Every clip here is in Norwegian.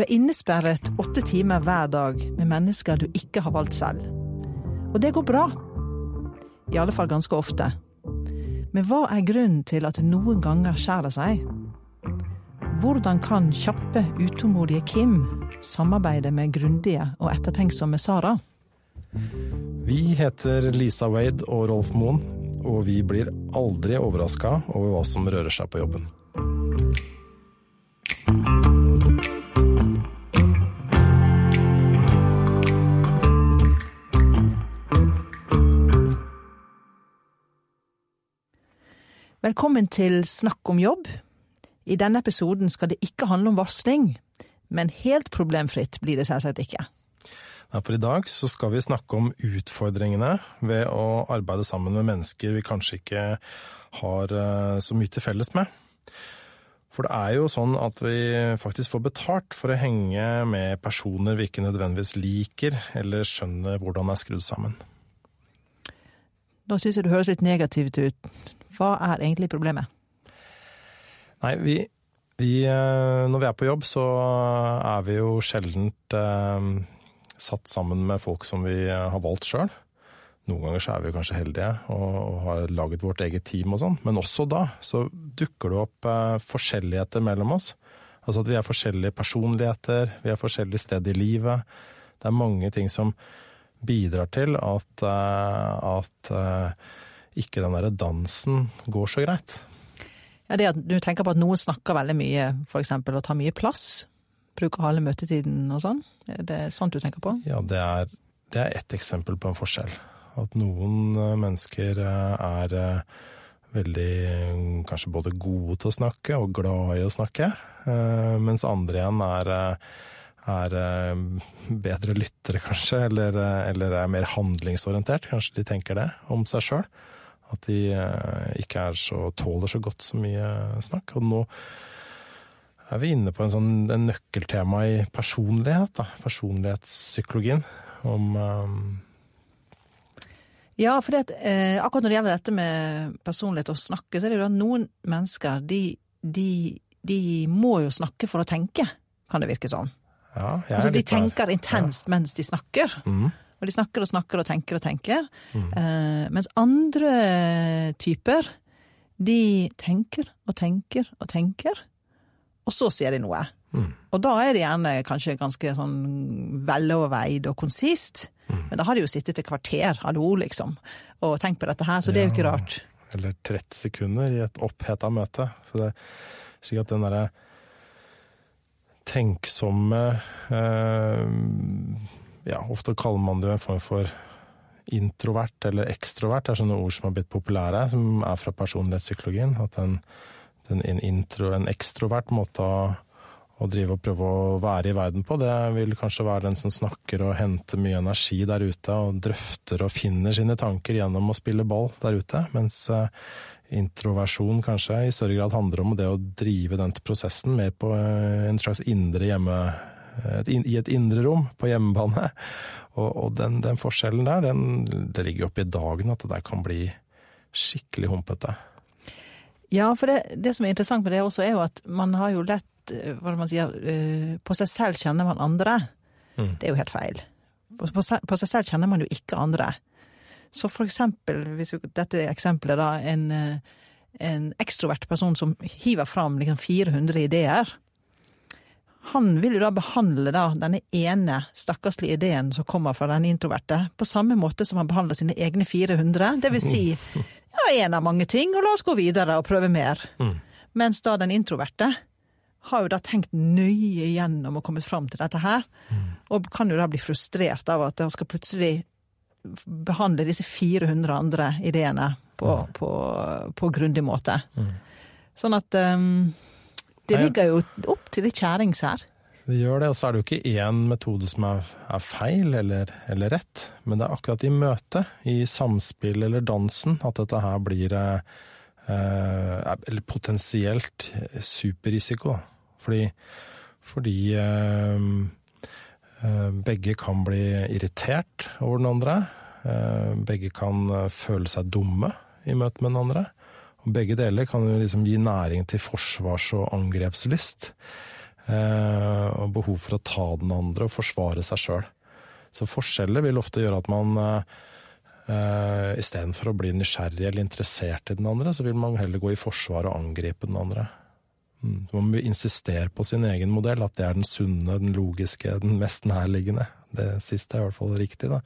Du er innesperret åtte timer hver dag med mennesker du ikke har valgt selv. Og det går bra. I alle fall ganske ofte. Men hva er grunnen til at det noen ganger skjærer seg? Hvordan kan kjappe, utålmodige Kim samarbeide med grundige og ettertenksomme Sara? Vi heter Lisa Wade og Rolf Moen, og vi blir aldri overraska over hva som rører seg på jobben. Velkommen til Snakk om jobb. I denne episoden skal det ikke handle om varsling, men helt problemfritt blir det selvsagt ikke. For i dag så skal vi snakke om utfordringene ved å arbeide sammen med mennesker vi kanskje ikke har eh, så mye til felles med. For det er jo sånn at vi faktisk får betalt for å henge med personer vi ikke nødvendigvis liker, eller skjønner hvordan er skrudd sammen. Nå syns jeg du høres litt negativt ut. Hva er egentlig problemet? Nei, vi, vi, eh, Når vi er på jobb, så er vi jo sjeldent eh, satt sammen med folk som vi har valgt sjøl. Noen ganger så er vi kanskje heldige og har laget vårt eget team og sånn, men også da så dukker det opp eh, forskjelligheter mellom oss. Altså at vi er forskjellige personligheter, vi er forskjellige steder i livet. Det er mange ting som bidrar til at, eh, at eh, ikke den derre dansen går så greit. Ja, det at Du tenker på at noen snakker veldig mye, f.eks. og tar mye plass? Bruker halve møtetiden og sånn? Er det sånt du tenker på? Ja, det er, det er ett eksempel på en forskjell. At noen eh, mennesker er veldig kanskje både gode til å snakke og glad i å snakke, mens andre igjen er er bedre lyttere, kanskje, eller, eller, er mer handlingsorientert. Kanskje de tenker det om seg sjøl. At de ikke er så, tåler så godt så mye snakk. Og nå er vi inne på en sånn en nøkkeltema i personlighet, da. Personlighetspsykologien. Om um ja, for det, eh, akkurat når det gjelder dette med personlighet og snakke, så er det jo at noen mennesker de, de, de, må jo snakke for å tenke, kan det virke sånn. Ja, altså, de tenker intenst ja. mens de snakker. Mm. Og de snakker og snakker og tenker og tenker. Mm. Eh, mens andre typer, de tenker og tenker og tenker, og så sier de noe. Mm. Og da er det gjerne kanskje ganske sånn veloverveid og konsist. Mm. Men da har de jo sittet et kvarter, hallo, liksom, og tenkt på dette her, så det er jo ikke rart. Eller 30 sekunder i et oppheta møte. Så det er slik at den derre tenksomme eh, Ja, ofte kaller man det jo en form for introvert eller ekstrovert. Det er sånne ord som har blitt populære, som er fra personlighetspsykologien. At en, en, intro, en ekstrovert måte å å drive og prøve å være i verden på. Det vil kanskje være den som snakker og henter mye energi der ute, og drøfter og finner sine tanker gjennom å spille ball der ute. Mens eh, introversjon kanskje i større grad handler om det å drive den prosessen mer på eh, en slags indre hjemme... I et indre rom, på hjemmebane. Og, og den, den, forskjellen der, den, det ligger jo oppe i dagen at det der kan bli skikkelig humpete. Ja, for det, det som er interessant med det også, er jo at man har jo lett Eh, hva man sier, eh, på seg selv kjenner man andre. Mm. Det er jo helt feil. På seg selv kjenner man jo ikke andre. Så for eksempel, hvis dette eksempelet da, en, eh, en ekstrovert person som hiver fram liksom 400 ideer. Han vil jo da behandle da denne ene stakkarslige ideen som kommer fra den introverte, på samme måte som han behandler sine egne 400. Det vil si, ja, én av mange ting, og la oss gå videre og prøve mer. Mm. Mens da den introverte har jo da tenkt nøye gjennom og kommet fram til dette her, mm. og kan jo da bli frustrert av at han skal plutselig behandle disse 400 andre ideene på, mm. på, på grundig måte. Mm. Sånn at um, det ligger jo opp til litt kjærings her. Det gjør det, og så er det jo ikke én metode som er, er feil eller, eller, rett, men det er akkurat i møtet, i samspill eller dansen, at dette her blir eh, Eh, eller potensielt superrisiko. Fordi, fordi eh, begge kan bli irritert over den andre. Begge kan føle seg dumme i møte med den andre. Og begge deler kan jo liksom gi næring til forsvars- og angrepslyst. Eh, og behov for å ta den andre og forsvare seg sjøl. Så forskjeller vil ofte gjøre at man istedenfor å bli nysgjerrig eller interessert i den andre, så vil man heller gå i forsvar og angripe den andre. Mm. Man insisterer insistere på sin egen modell, at det er den sunne, den logiske, den mest nærliggende. Det siste er i hvert fall riktig, da.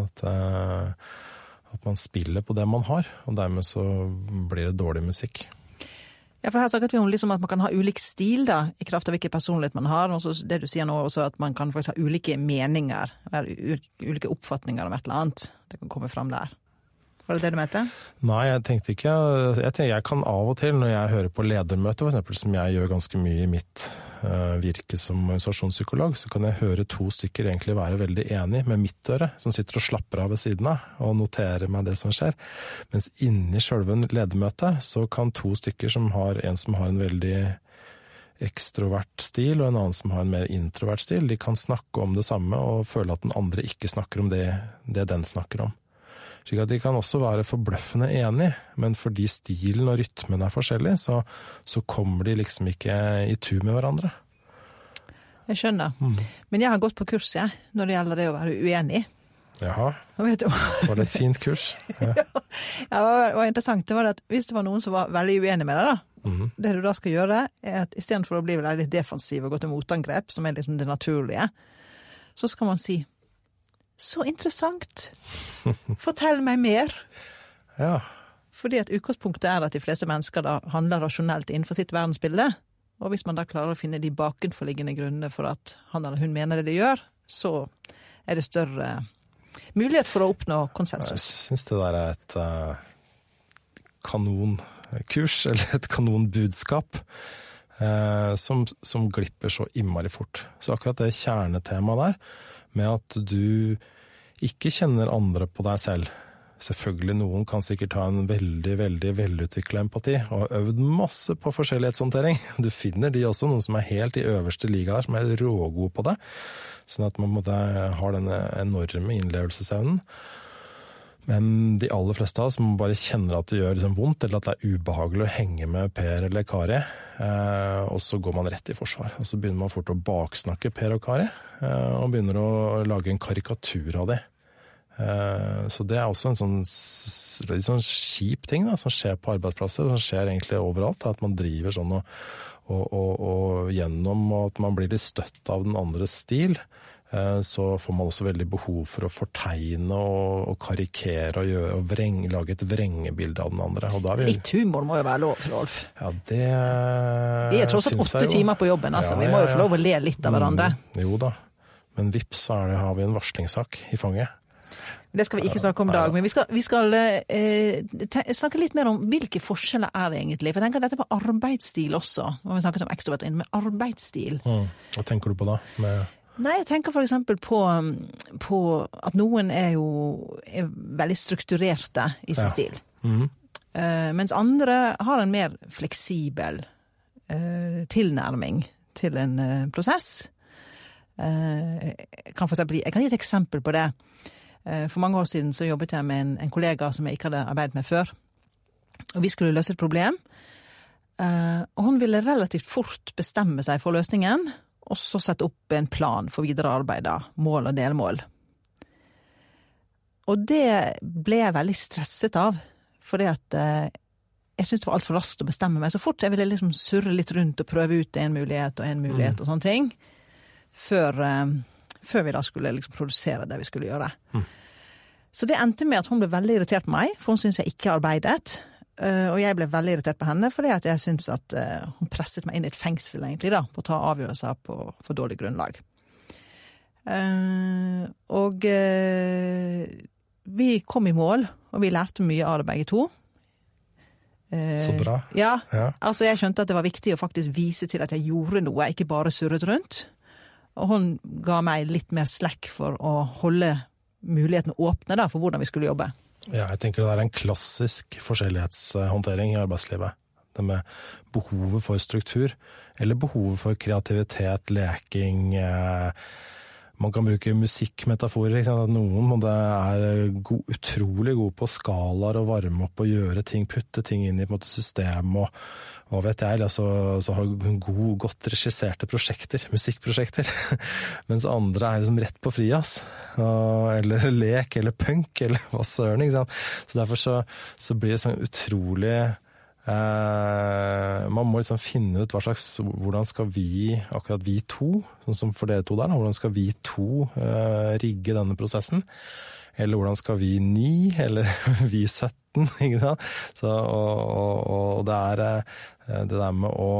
At, uh, at man spiller på det man har, og dermed så blir det dårlig musikk. Ja, for Her snakket vi om liksom at man kan ha ulik stil da, i kraft av hvilken personlighet man har. Og det du sier nå også at man kan faktisk ha ulike meninger, ulike oppfatninger om et eller annet. Det kan komme fram der. Var det det du mente? Nei, jeg tenkte ikke Jeg, tenkte, jeg kan av og til, når jeg hører på ledermøter, f.eks., som jeg gjør ganske mye i mitt uh, virke som organisasjonspsykolog, så kan jeg høre to stykker egentlig være veldig enig med mitt øre, som sitter og slapper av ved siden av og noterer meg det som skjer. Mens inni sjølve ledermøtet så kan to stykker som har en som har en veldig ekstrovert stil, og en annen som har en mer introvert stil, de kan snakke om det samme og føle at den andre ikke snakker om det, det den snakker om. Slik at de kan også være forbløffende enige, men fordi stilen og rytmen er forskjellig, så, så kommer de liksom ikke i tur med hverandre. Jeg skjønner. Mm. Men jeg har gått på kurs, jeg, når det gjelder det å være uenig. Jaha. Var det et fint kurs? Ja. ja, det var interessant. Det var at hvis det var noen som var veldig uenig med deg, da, mm. det du da skal gjøre, er at istedenfor å bli litt defensiv og gå til motangrep, som er liksom det naturlige, så skal man si så interessant. Fortell meg mer. Ja. Fordi at utgangspunktet er at de fleste mennesker da handler rasjonelt innenfor sitt verdensbilde. Og hvis man da klarer å finne de bakenforliggende grunnene for at han eller hun mener det de gjør, så er det større mulighet for å oppnå konsensus. Jeg syns det der er et uh, kanonkurs, eller et kanonbudskap, uh, som, som glipper så innmari fort. Så akkurat det kjernetemaet der, med at du ikke kjenner andre på deg selv. Selvfølgelig noen kan sikkert ha en veldig veldig velutvikla empati, og har øvd masse på forskjellighetshåndtering. Du finner de også, noen som er helt i øverste liga her, som er rågode på det. Sånn at man har denne enorme innlevelsesevnen. Men de aller fleste av oss må bare kjenner at det gjør liksom vondt, eller at det er ubehagelig å henge med Per eller Kari, eh, og så går man rett i forsvar. Og så begynner man fort å baksnakke Per og Kari, eh, og begynner å lage en karikatur av dem. Eh, så det er også en sånn, litt sånn kjip ting da, som skjer på arbeidsplasser, som skjer egentlig overalt. At man driver sånn og, og, og, og gjennom at man blir litt støtt av den andres stil. Eh, så får man også veldig behov for å fortegne og, og karikere og, gjøre, og vreng, lage et vrengebilde av den andre. Vi... Litt humor må jo være lov, Rolf? Ja, det Vi er tross alt åtte timer på jobben, altså. Ja, vi må jo få lov å le litt av hverandre. Mm, jo da. Men vips, så det, har vi en varslingssak i fanget. Det skal vi ikke snakke om i dag, men vi skal, vi skal eh, snakke litt mer om hvilke forskjeller er det egentlig. For jeg tenker dette på arbeidsstil også. når vi snakket om ekstrovert, men arbeidsstil. Mm. Hva tenker du på da? Med Nei, jeg tenker f.eks. På, på at noen er jo er veldig strukturerte i sin ja. stil. Mm. Uh, mens andre har en mer fleksibel uh, tilnærming til en uh, prosess. Kan eksempel, jeg kan gi et eksempel på det. For mange år siden så jobbet jeg med en, en kollega som jeg ikke hadde arbeidet med før. Og vi skulle løse et problem. Og hun ville relativt fort bestemme seg for løsningen, og så sette opp en plan for videre arbeid, da, mål og delmål. Og det ble jeg veldig stresset av, fordi at eh, jeg syntes det var altfor raskt å bestemme meg så fort. Jeg ville liksom surre litt rundt og prøve ut en mulighet og en mulighet mm. og sånne ting, før, eh, før vi da skulle liksom produsere det vi skulle gjøre. Mm. Så det endte med at hun ble veldig irritert på meg, for hun syntes jeg ikke arbeidet. Eh, og jeg ble veldig irritert på henne, fordi at jeg syns at eh, hun presset meg inn i et fengsel, egentlig, da, på å ta avgjørelser på for dårlig grunnlag. Eh, og vi kom i mål, og vi lærte mye av det begge to. Så bra. Ja, ja. Altså, jeg skjønte at det var viktig å faktisk vise til at jeg gjorde noe, ikke bare surret rundt. Og hun ga meg litt mer slekk for å holde mulighetene åpne da, for hvordan vi skulle jobbe. Ja, jeg tenker det er en klassisk forskjellighetshåndtering i arbeidslivet. Det med behovet for struktur, eller behovet for kreativitet, leking, eh, man kan bruke musikkmetaforer. At noen er go utrolig gode på skalaer og varme opp og gjøre ting, putte ting inn i måte, system og hva vet jeg, altså, så har god, godt regisserte prosjekter, musikkprosjekter. Mens andre er liksom rett på frijazz. Eller lek, eller punk, eller hva søren. ikke sant? Så derfor så, så blir det sånn utrolig Eh, man må liksom finne ut hva slags Hvordan skal vi, akkurat vi to, sånn som for dere to der, hvordan skal vi to eh, rigge denne prosessen? Eller hvordan skal vi ni, eller vi 17? Ikke sant? Så, og, og, og, det er eh, det der med å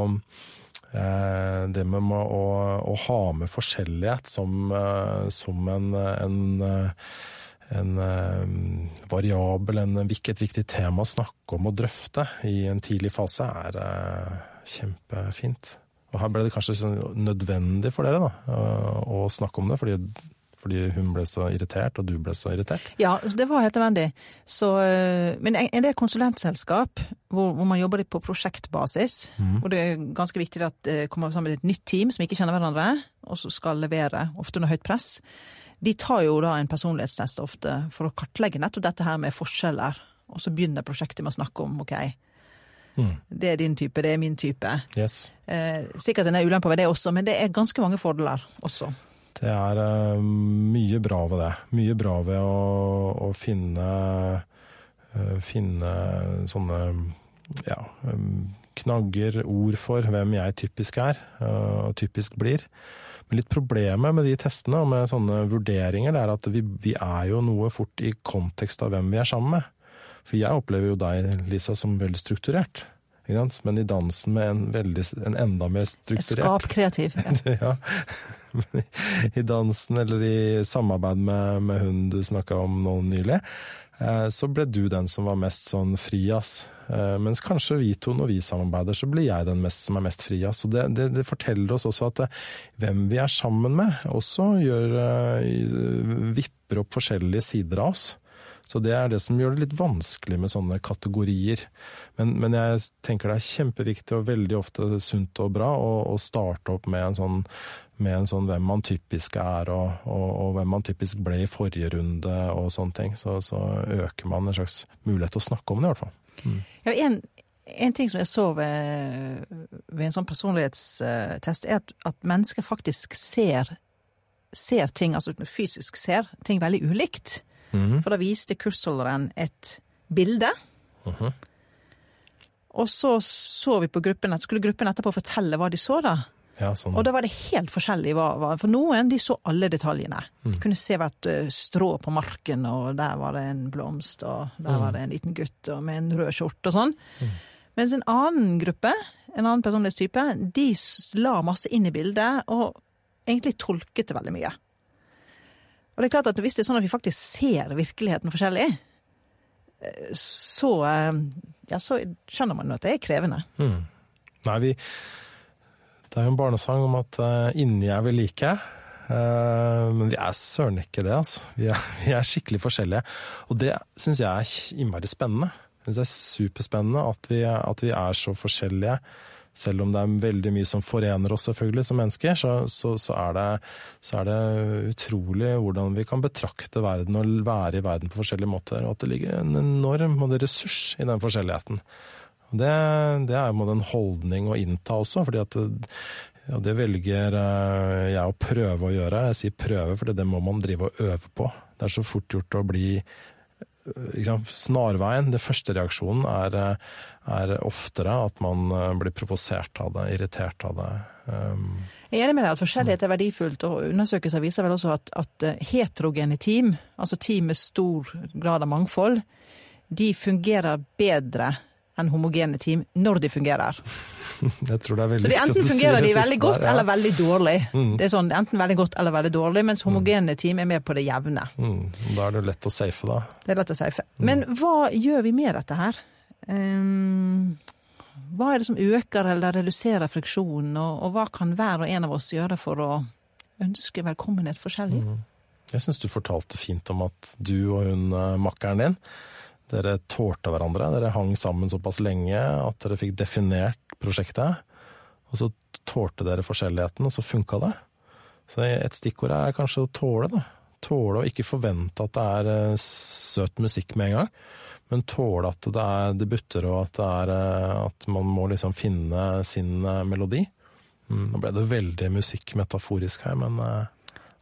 det med å, å, ha med forskjellighet som, som en, en en eh, variabel, en, et viktig tema å snakke om og drøfte i en tidlig fase, er eh, kjempefint. Og her ble det kanskje sånn nødvendig for dere da, å, snakke om det, fordi, fordi, hun ble så irritert, og du ble så irritert? Ja, det var helt nødvendig. Så, uh, men en del konsulentselskap hvor, hvor, man jobber på prosjektbasis, mm. hvor det er ganske viktig at det kommer sammen et nytt team som ikke kjenner hverandre, og som skal levere, ofte under høyt press de tar jo da en personlighetstest ofte for å kartlegge nettopp dette her med forskjeller. Og så begynner prosjektet med å snakke om ok, mm. det er din type, det er min type. Yes. Eh, sikkert en ulempe ved det også, men det er ganske mange fordeler også. Det er uh, mye bra ved det. Mye bra ved å, å finne, uh, finne sånne ja, um, knagger, ord for hvem jeg typisk er, uh, og typisk blir. Litt problemet med de testene og med sånne vurderinger, det er at vi, vi, er jo noe fort i kontekst av hvem vi er sammen med. For jeg opplever jo deg, Lisa, som veldig strukturert. Men i dansen med en, veldig, en enda mer strukturert Skapkreativ. Ja. ja. I dansen eller i samarbeid med, med hun du snakka om nå nylig, eh, så ble du den som var mest sånn fri, ass. Eh, mens kanskje vi to, når vi samarbeider, så blir jeg den mest, som er mest fri. Så det, det, det, forteller oss også at eh, hvem vi er sammen med, også gjør, eh, vipper opp forskjellige sider av oss. Så det er det som gjør det litt vanskelig med sånne kategorier. Men, men jeg tenker det er kjempeviktig og veldig ofte sunt og bra å, å starte opp med en, sånn, med en sånn hvem man typisk er, og, og, og, hvem man typisk ble i forrige runde og sånne ting. Så, så øker man en slags mulighet til å snakke om det, i hvert fall. Mm. Ja, en, en, ting som jeg så ved, ved en sånn personlighetstest, er at, at mennesker faktisk ser, ser, ting, altså fysisk ser ting veldig ulikt. Mm. For da viste kursholderen et bilde. Uh -huh. Og så så vi på gruppen, skulle gruppen etterpå fortelle hva de så, da. Ja, sånn. Og da var det helt forskjellig. For noen de så alle detaljene. Mm. Kunne se hvert eh, strå på marken, og der var det en blomst, og der mm. var det en liten gutt med en rød skjorte og sånn. Mm. Mens en annen gruppe, en annen personlighetstype, de la masse inn i bildet, og egentlig tolket det veldig mye. Og det er klart at hvis det er sånn at vi faktisk ser virkeligheten forskjellig, eh, så, eh, ja, så skjønner man jo at det er krevende. Mm. Nei, vi det er jo en barnesang om at uh, inni er vi like. Uh, men vi er søren ikke det, altså. Vi er, vi er skikkelig forskjellige. Og det syns jeg er innmari spennende. Jeg synes det er superspennende at vi, at vi, er så forskjellige. Selv om det er veldig mye som forener oss selvfølgelig som mennesker, så, så, så, er det, så, er det, utrolig hvordan vi kan betrakte verden og være i verden på forskjellige måter. Og at det ligger en enorm ressurs i den forskjelligheten. Det, det er en holdning å innta også, fordi at ja, det velger eh, jeg å prøve å gjøre. Jeg sier prøve, for det må man drive og øve på. Det er så fort gjort å bli liksom, Snarveien, det første reaksjonen, er, eh, er, oftere at man blir provosert av det, irritert av det. Um, jeg er enig med deg at forskjellighet er verdifullt, og undersøkelser viser vel også at, at heterogene team, altså team med stor grad av mangfold, de fungerer bedre enn homogene team når de fungerer. Jeg tror det er veldig Så de Enten fungerer de veldig godt der, ja. eller veldig dårlig. Mm. Det er sånn enten veldig godt eller veldig dårlig, mens homogene team er med på det jevne. Mm. Da er det lett å safe, da. Det er lett å safe. Mm. Men hva gjør vi med dette her? Um, hva er det som øker eller reduserer friksjonen, og, og, hva kan hver og en av oss gjøre for å ønske velkommenhet forskjellig? Mm. Jeg syns du fortalte fint om at du og hun eh, makkeren din dere tålte hverandre, dere hang sammen såpass lenge at dere fikk definert prosjektet. Og så tålte dere forskjelligheten, og så funka det. Så et stikkord er kanskje å tåle, da. Tåle å ikke forvente at det er eh, søt musikk med en gang, men tåle at det, er, det butter, og at, det er, eh, at man må liksom finne sin melodi. Mm, nå ble det veldig musikkmetaforisk her, men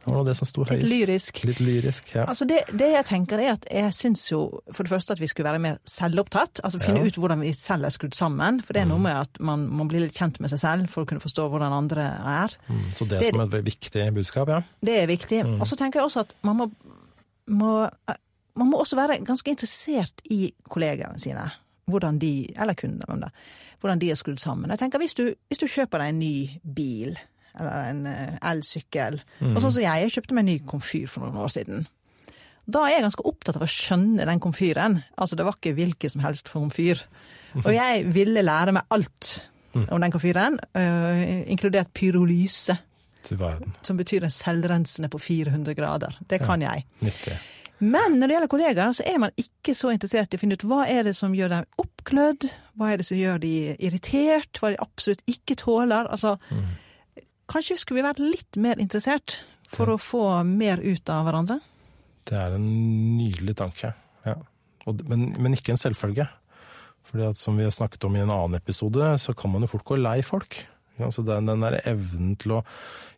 det var det som sto høyest. Litt lyrisk. Litt lyrisk, ja. Altså det, det, jeg tenker er at jeg syns jo for det første at vi skulle være mer selvopptatt. Altså finne ja. ut hvordan vi selv er skrudd sammen. For det er noe mm. med at man må bli litt kjent med seg selv for å kunne forstå hvordan andre er. Mm, så det, det som er et viktig budskap, ja. Det er viktig. Mm. Og så tenker jeg også at man må, må, man må også være ganske interessert i kollegaene sine. Hvordan de, eller kundene, hvordan de er skrudd sammen. Jeg tenker hvis du, hvis du kjøper deg en ny bil eller en eh, elsykkel. Mm. Og sånn som jeg, jeg kjøpte meg en ny komfyr for noen år siden. Da er jeg ganske opptatt av å skjønne den komfyren. Altså, det var ikke hvilken som helst komfyr. Og jeg ville lære meg alt mm. om den komfyren, øh, inkludert pyrolyse. Som betyr en selvrensende på 400 grader. Det kan jeg. Nyttig. Men når det gjelder kollegaer, så er man ikke så interessert i å finne ut hva er det som gjør dem oppglødd, hva er det som gjør dem irritert, hva de absolutt ikke tåler. Altså, mm. Kanskje skulle vi vært litt mer interessert for å få mer ut av hverandre? Det er en nydelig tanke, ja. Og, men, men, ikke en selvfølge. Fordi at Som vi har snakket om i en annen episode, så kan man jo fort gå lei folk. Altså den, den der evnen til å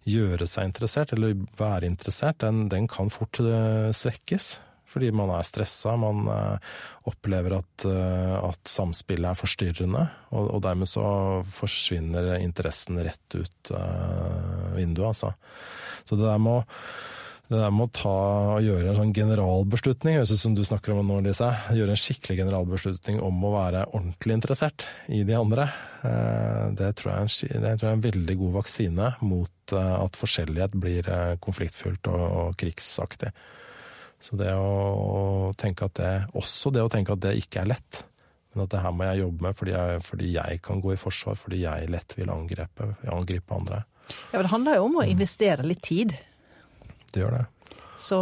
gjøre seg interessert, eller være interessert, den, den kan fort uh, svekkes fordi man er stressa, man eh, opplever at, eh, at, samspillet er forstyrrende. Og, og, dermed så forsvinner interessen rett ut uh, vinduet, altså. Så det der med å det der med å ta og gjøre en sånn generalbeslutning, høres ut som du snakker om nå, Lise. Gjøre en skikkelig generalbeslutning om å være ordentlig interessert i de andre. Det tror jeg er en, jeg er en veldig god vaksine mot at forskjellighet blir konfliktfullt og krigsaktig. Så det å tenke at det Også det å tenke at det ikke er lett. Men at det her må jeg jobbe med fordi jeg, fordi jeg kan gå i forsvar, fordi jeg lett vil angripe, angripe andre. Ja, men Det handler jo om å investere litt tid. Det gjør det. Så,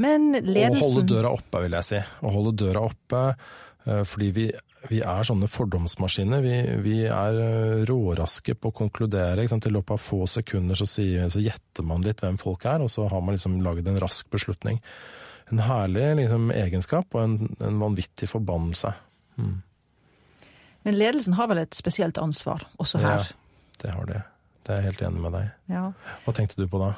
men ledelsen Å holde døra oppe, vil jeg si. Å holde døra oppe eh, fordi vi vi er sånne fordomsmaskiner. Vi, vi er eh, råraske på å konkludere. I løpet av få sekunder så, sier, så, gjetter man litt hvem folk er, og så har man liksom laget en rask beslutning. En herlig liksom, egenskap og en, en vanvittig forbannelse. Mm. Men ledelsen har vel et spesielt ansvar også her? Ja, det har de. Det er jeg helt enig med deg. Ja. Hva tenkte du på da?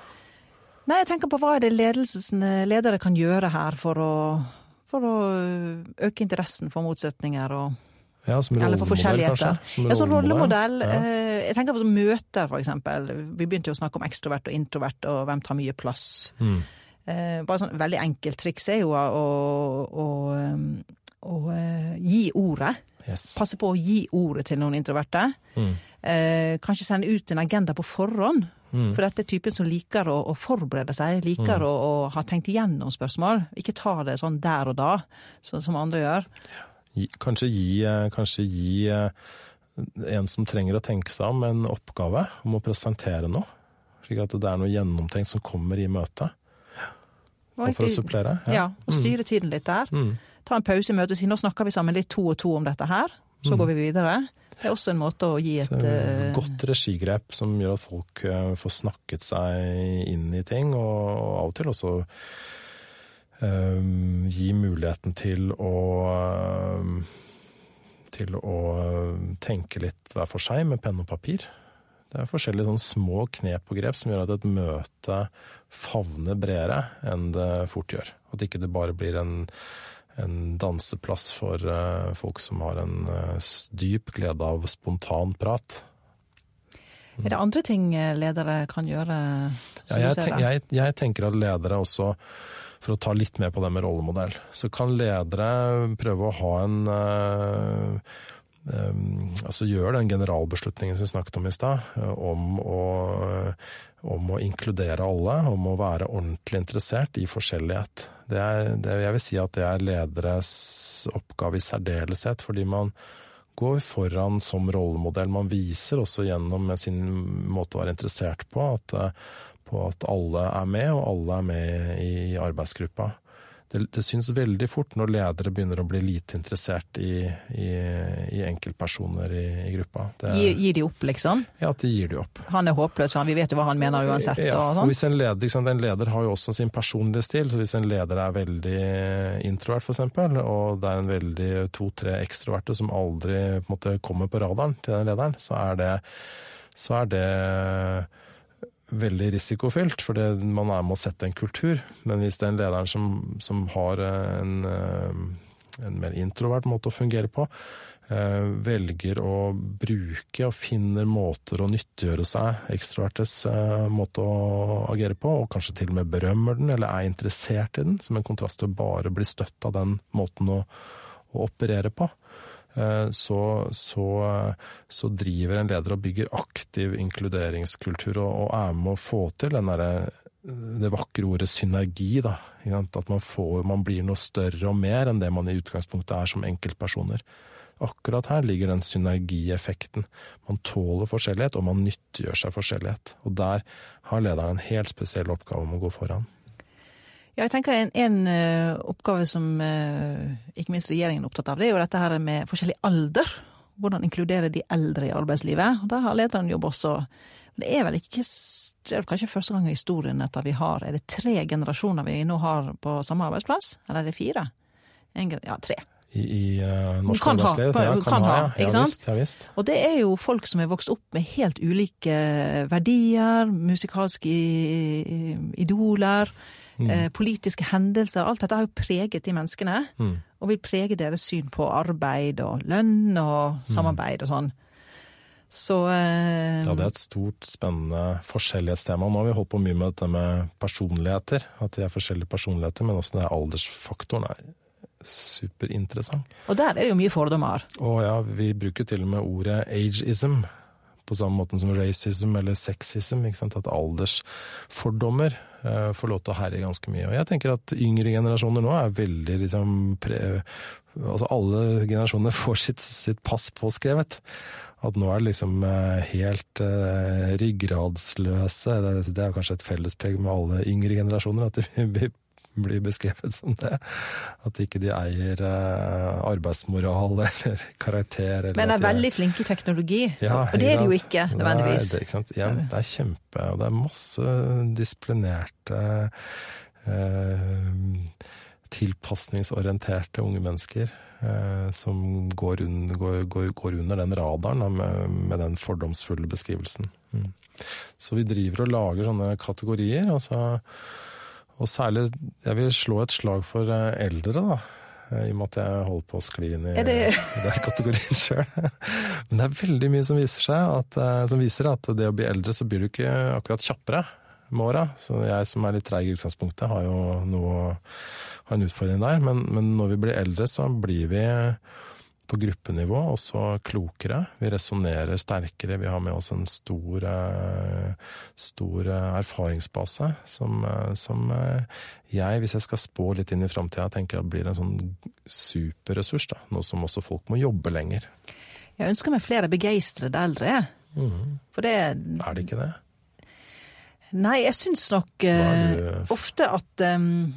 Nei, jeg tenker på hva er det ledere kan gjøre her for å for å øke interessen for motsetninger og ja, som rollemodell, kanskje? Som ja, som rollemodell. Ja. Eh, jeg tenker på møter, for eksempel. Vi begynte jo å snakke om ekstrovert og introvert, og hvem tar mye plass. Mm. Eh, bare sånn veldig enkelt triks er jo å, å, å, å eh, gi ordet. Yes. Passe på å gi ordet til noen introverte. Mm. Kanskje sende ut en agenda på forhånd Mm. For dette er typen som liker å, å forberede seg, liker mm. å, å, ha tenkt igjennom spørsmål. Ikke ta det sånn der og da, så, som andre gjør. Kanskje gi, eh, kanskje gi eh, en som trenger å tenke seg om, en oppgave om å presentere noe. Slik at det er noe gjennomtenkt som kommer i møtet. Og for å supplere. Ja, ja og styre mm. tiden litt der. Mm. Ta en pause i møtet og si nå snakker vi sammen litt to og to om dette her. Så mm. går vi videre. Det er også en måte å gi et Så Godt regigrep som gjør at folk uh, får snakket seg inn i ting, og av og til også um, gi muligheten til å um, til å tenke litt hver for seg med penn og papir. Det er forskjellige sånn små knep og grep som gjør at et møte favner bredere enn det fort gjør. At ikke det bare blir en en danseplass for uh, folk som har en uh, dyp glede av spontan prat. Mm. Er det andre ting eh, ledere kan gjøre? Ja, jeg, tenk, jeg, jeg, tenker at ledere også, for å ta litt mer på det med rollemodell, så kan ledere prøve å ha en uh, Altså gjør den generalbeslutningen som vi snakket om i stad, om å om å inkludere alle, om å være ordentlig interessert i forskjellighet. Det er, det, jeg vil si at det er lederes oppgave i særdeleshet, fordi man går foran som rollemodell. Man viser også gjennom sin måte å være interessert på at, på at alle er med, og alle er med i arbeidsgruppa. Det, det syns veldig fort når ledere begynner å bli lite interessert i, i, i enkeltpersoner i, i gruppa. Det, gir, gir, de opp, liksom? Ja, at de gir de opp. Han er håpløs, vi vet jo hva han mener uansett. Ja, og, og hvis en leder, en leder har jo også sin personlige stil, så hvis en leder er veldig introvert f.eks., og det er en veldig to-tre ekstroverte som aldri på måte, kommer på radaren til den lederen, så er det, så er det veldig risikofylt, for man er med å sette en kultur. Men hvis det er en leder som, som har en, eh, en, mer introvert måte å fungere på, eh, velger å bruke og finner måter å nyttiggjøre seg ekstrovertes eh, måte å agere på, og kanskje til og med berømmer den, eller er interessert i den, som en kontrast til å bare bli støtt av den måten å, å operere på, så, så, så, driver en leder og bygger aktiv inkluderingskultur og, og er med å få til den der, det vakre ordet synergi. Da. At man, får, man blir noe større og mer enn det man i utgangspunktet er som enkeltpersoner. Akkurat her ligger den synergieffekten. Man tåler forskjellighet, og man nyttiggjør seg forskjellighet. Og der har lederen en helt spesiell oppgave om å gå foran. Ja, jeg tenker en, en uh, oppgave som uh, ikke minst regjeringen er opptatt av, det er jo dette her med forskjellig alder. Hvordan inkludere de eldre i arbeidslivet. Og Der har lederen jobb også. Det er vel ikke det er kanskje første gang i historien at vi har Er det tre generasjoner vi nå har på samme arbeidsplass? Eller er det fire? En, ja, tre. I, i uh, norsk arbeidsliv? Ja, kan, kan ha, ja. Ja, visst, ja, visst. Og det er jo folk som er vokst opp med helt ulike verdier, musikalske idoler Mm. Eh, politiske hendelser. Alt dette har jo preget de menneskene. Mm. Og vil prege deres syn på arbeid og lønn og mm. samarbeid og sånn. Så eh, Ja, det er et stort, spennende forskjellighetstema. Nå har vi holdt på mye med dette med personligheter. At de er forskjellige personligheter, men også den aldersfaktoren er superinteressant. Og der er det jo mye fordommer. Å ja, vi bruker til og med ordet ageism på samme måte som racism eller sexism. At aldersfordommer får lov til å herje ganske mye. Og jeg tenker at yngre generasjoner nå er veldig liksom pre, Altså alle generasjoner får sitt, sitt pass påskrevet. At nå er det liksom uh, helt uh, ryggradsløse. Det, det er kanskje et fellespreg med alle yngre generasjoner. At de blir beskrevet som det. At ikke de eier uh, arbeidsmoral eller karakter. Eller Men er veldig flinke i teknologi, ja, og det er de jo ikke nødvendigvis. Nei, det, ja, det, er kjempe, og det er masse disiplinerte uh, tilpasningsorienterte unge mennesker eh, som går, un, går, går, går, under den radaren da, med, med, den fordomsfulle beskrivelsen. Mm. Så vi driver og lager sånne kategorier. altså og særlig, jeg vil slå et slag for eh, eldre, da. Eh, I og med at jeg holder på å skli inn i, det... i den kategorien sjøl. Men det er veldig mye som viser, at, eh, som viser at det å bli eldre, så blir du ikke akkurat kjappere med åra. Så jeg som er litt treig i utgangspunktet, har jo noe, har en utfordring der. Men, men når vi blir eldre, så blir vi på gruppenivå også klokere. Vi resonnerer sterkere. Vi har med oss en stor, eh, stor eh, erfaringsbase som, eh, som, jeg, hvis jeg skal spå litt inn i framtida, tenker at blir en sånn superressurs. Noe som også folk må jobbe lenger. Jeg ønsker meg flere begeistrede eldre. Mm. For det Er det ikke det? Nei, jeg syns nok uh, ofte at um,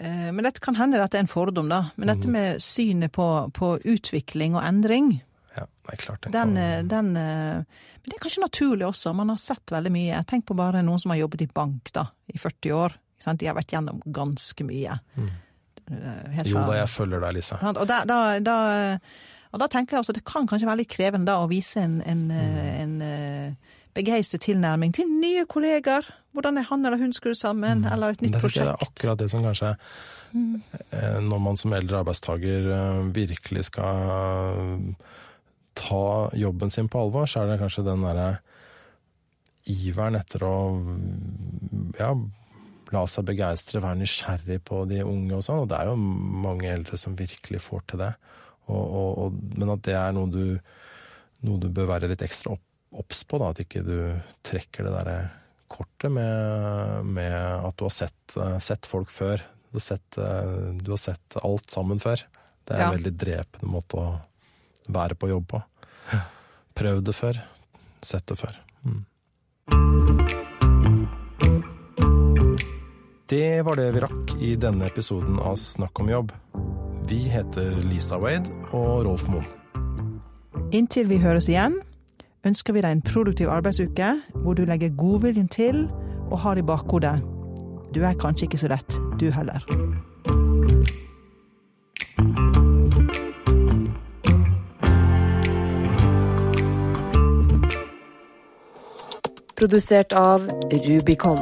men dette kan hende at det er en fordom, da. Men dette mhm. med synet på, på utvikling og endring ja, nei, klart den, den, eh, den, eh, Men det er kanskje naturlig også. Man har sett veldig mye. Tenk på bare noen som har jobbet i bank da, i 40 år. De har vært gjennom ganske mye. Mm. Fra, jo da, jeg følger deg, Lise. Og da, da, da, og da, tenker jeg også det kan kanskje være litt krevende da, å vise en, en, mm. en begeistret tilnærming til nye kollegaer. Hvordan er han eller hun skrudd sammen, mm. eller et nytt prosjekt. Det er akkurat det som kanskje mm. Når man som eldre arbeidstaker eh, virkelig skal ta jobben sin på alvor, så er det kanskje den derre iveren etter å ja, la seg begeistre, være nysgjerrig på de unge og sånn. Og det er jo mange eldre som virkelig får til det. Og, og, og, men at det er noe du, noe du bør være litt ekstra opp obs på, da, at ikke du trekker det derre kortet med, med, at du har sett, eh, sett folk før. Du har sett, eh, du har sett, alt sammen før. Det er ja. en veldig drepende måte å være på jobb på. Prøv det før. Sett det før. Mm. Det var det vi rakk i denne episoden av Snakk om jobb. Vi heter Lisa Wade og Rolf Moen. Inntil vi høres igjen, ønsker vi deg en produktiv arbeidsuke hvor du legger godviljen til og har i bakhodet du er kanskje ikke så lett, du heller. Produsert av Rubicon.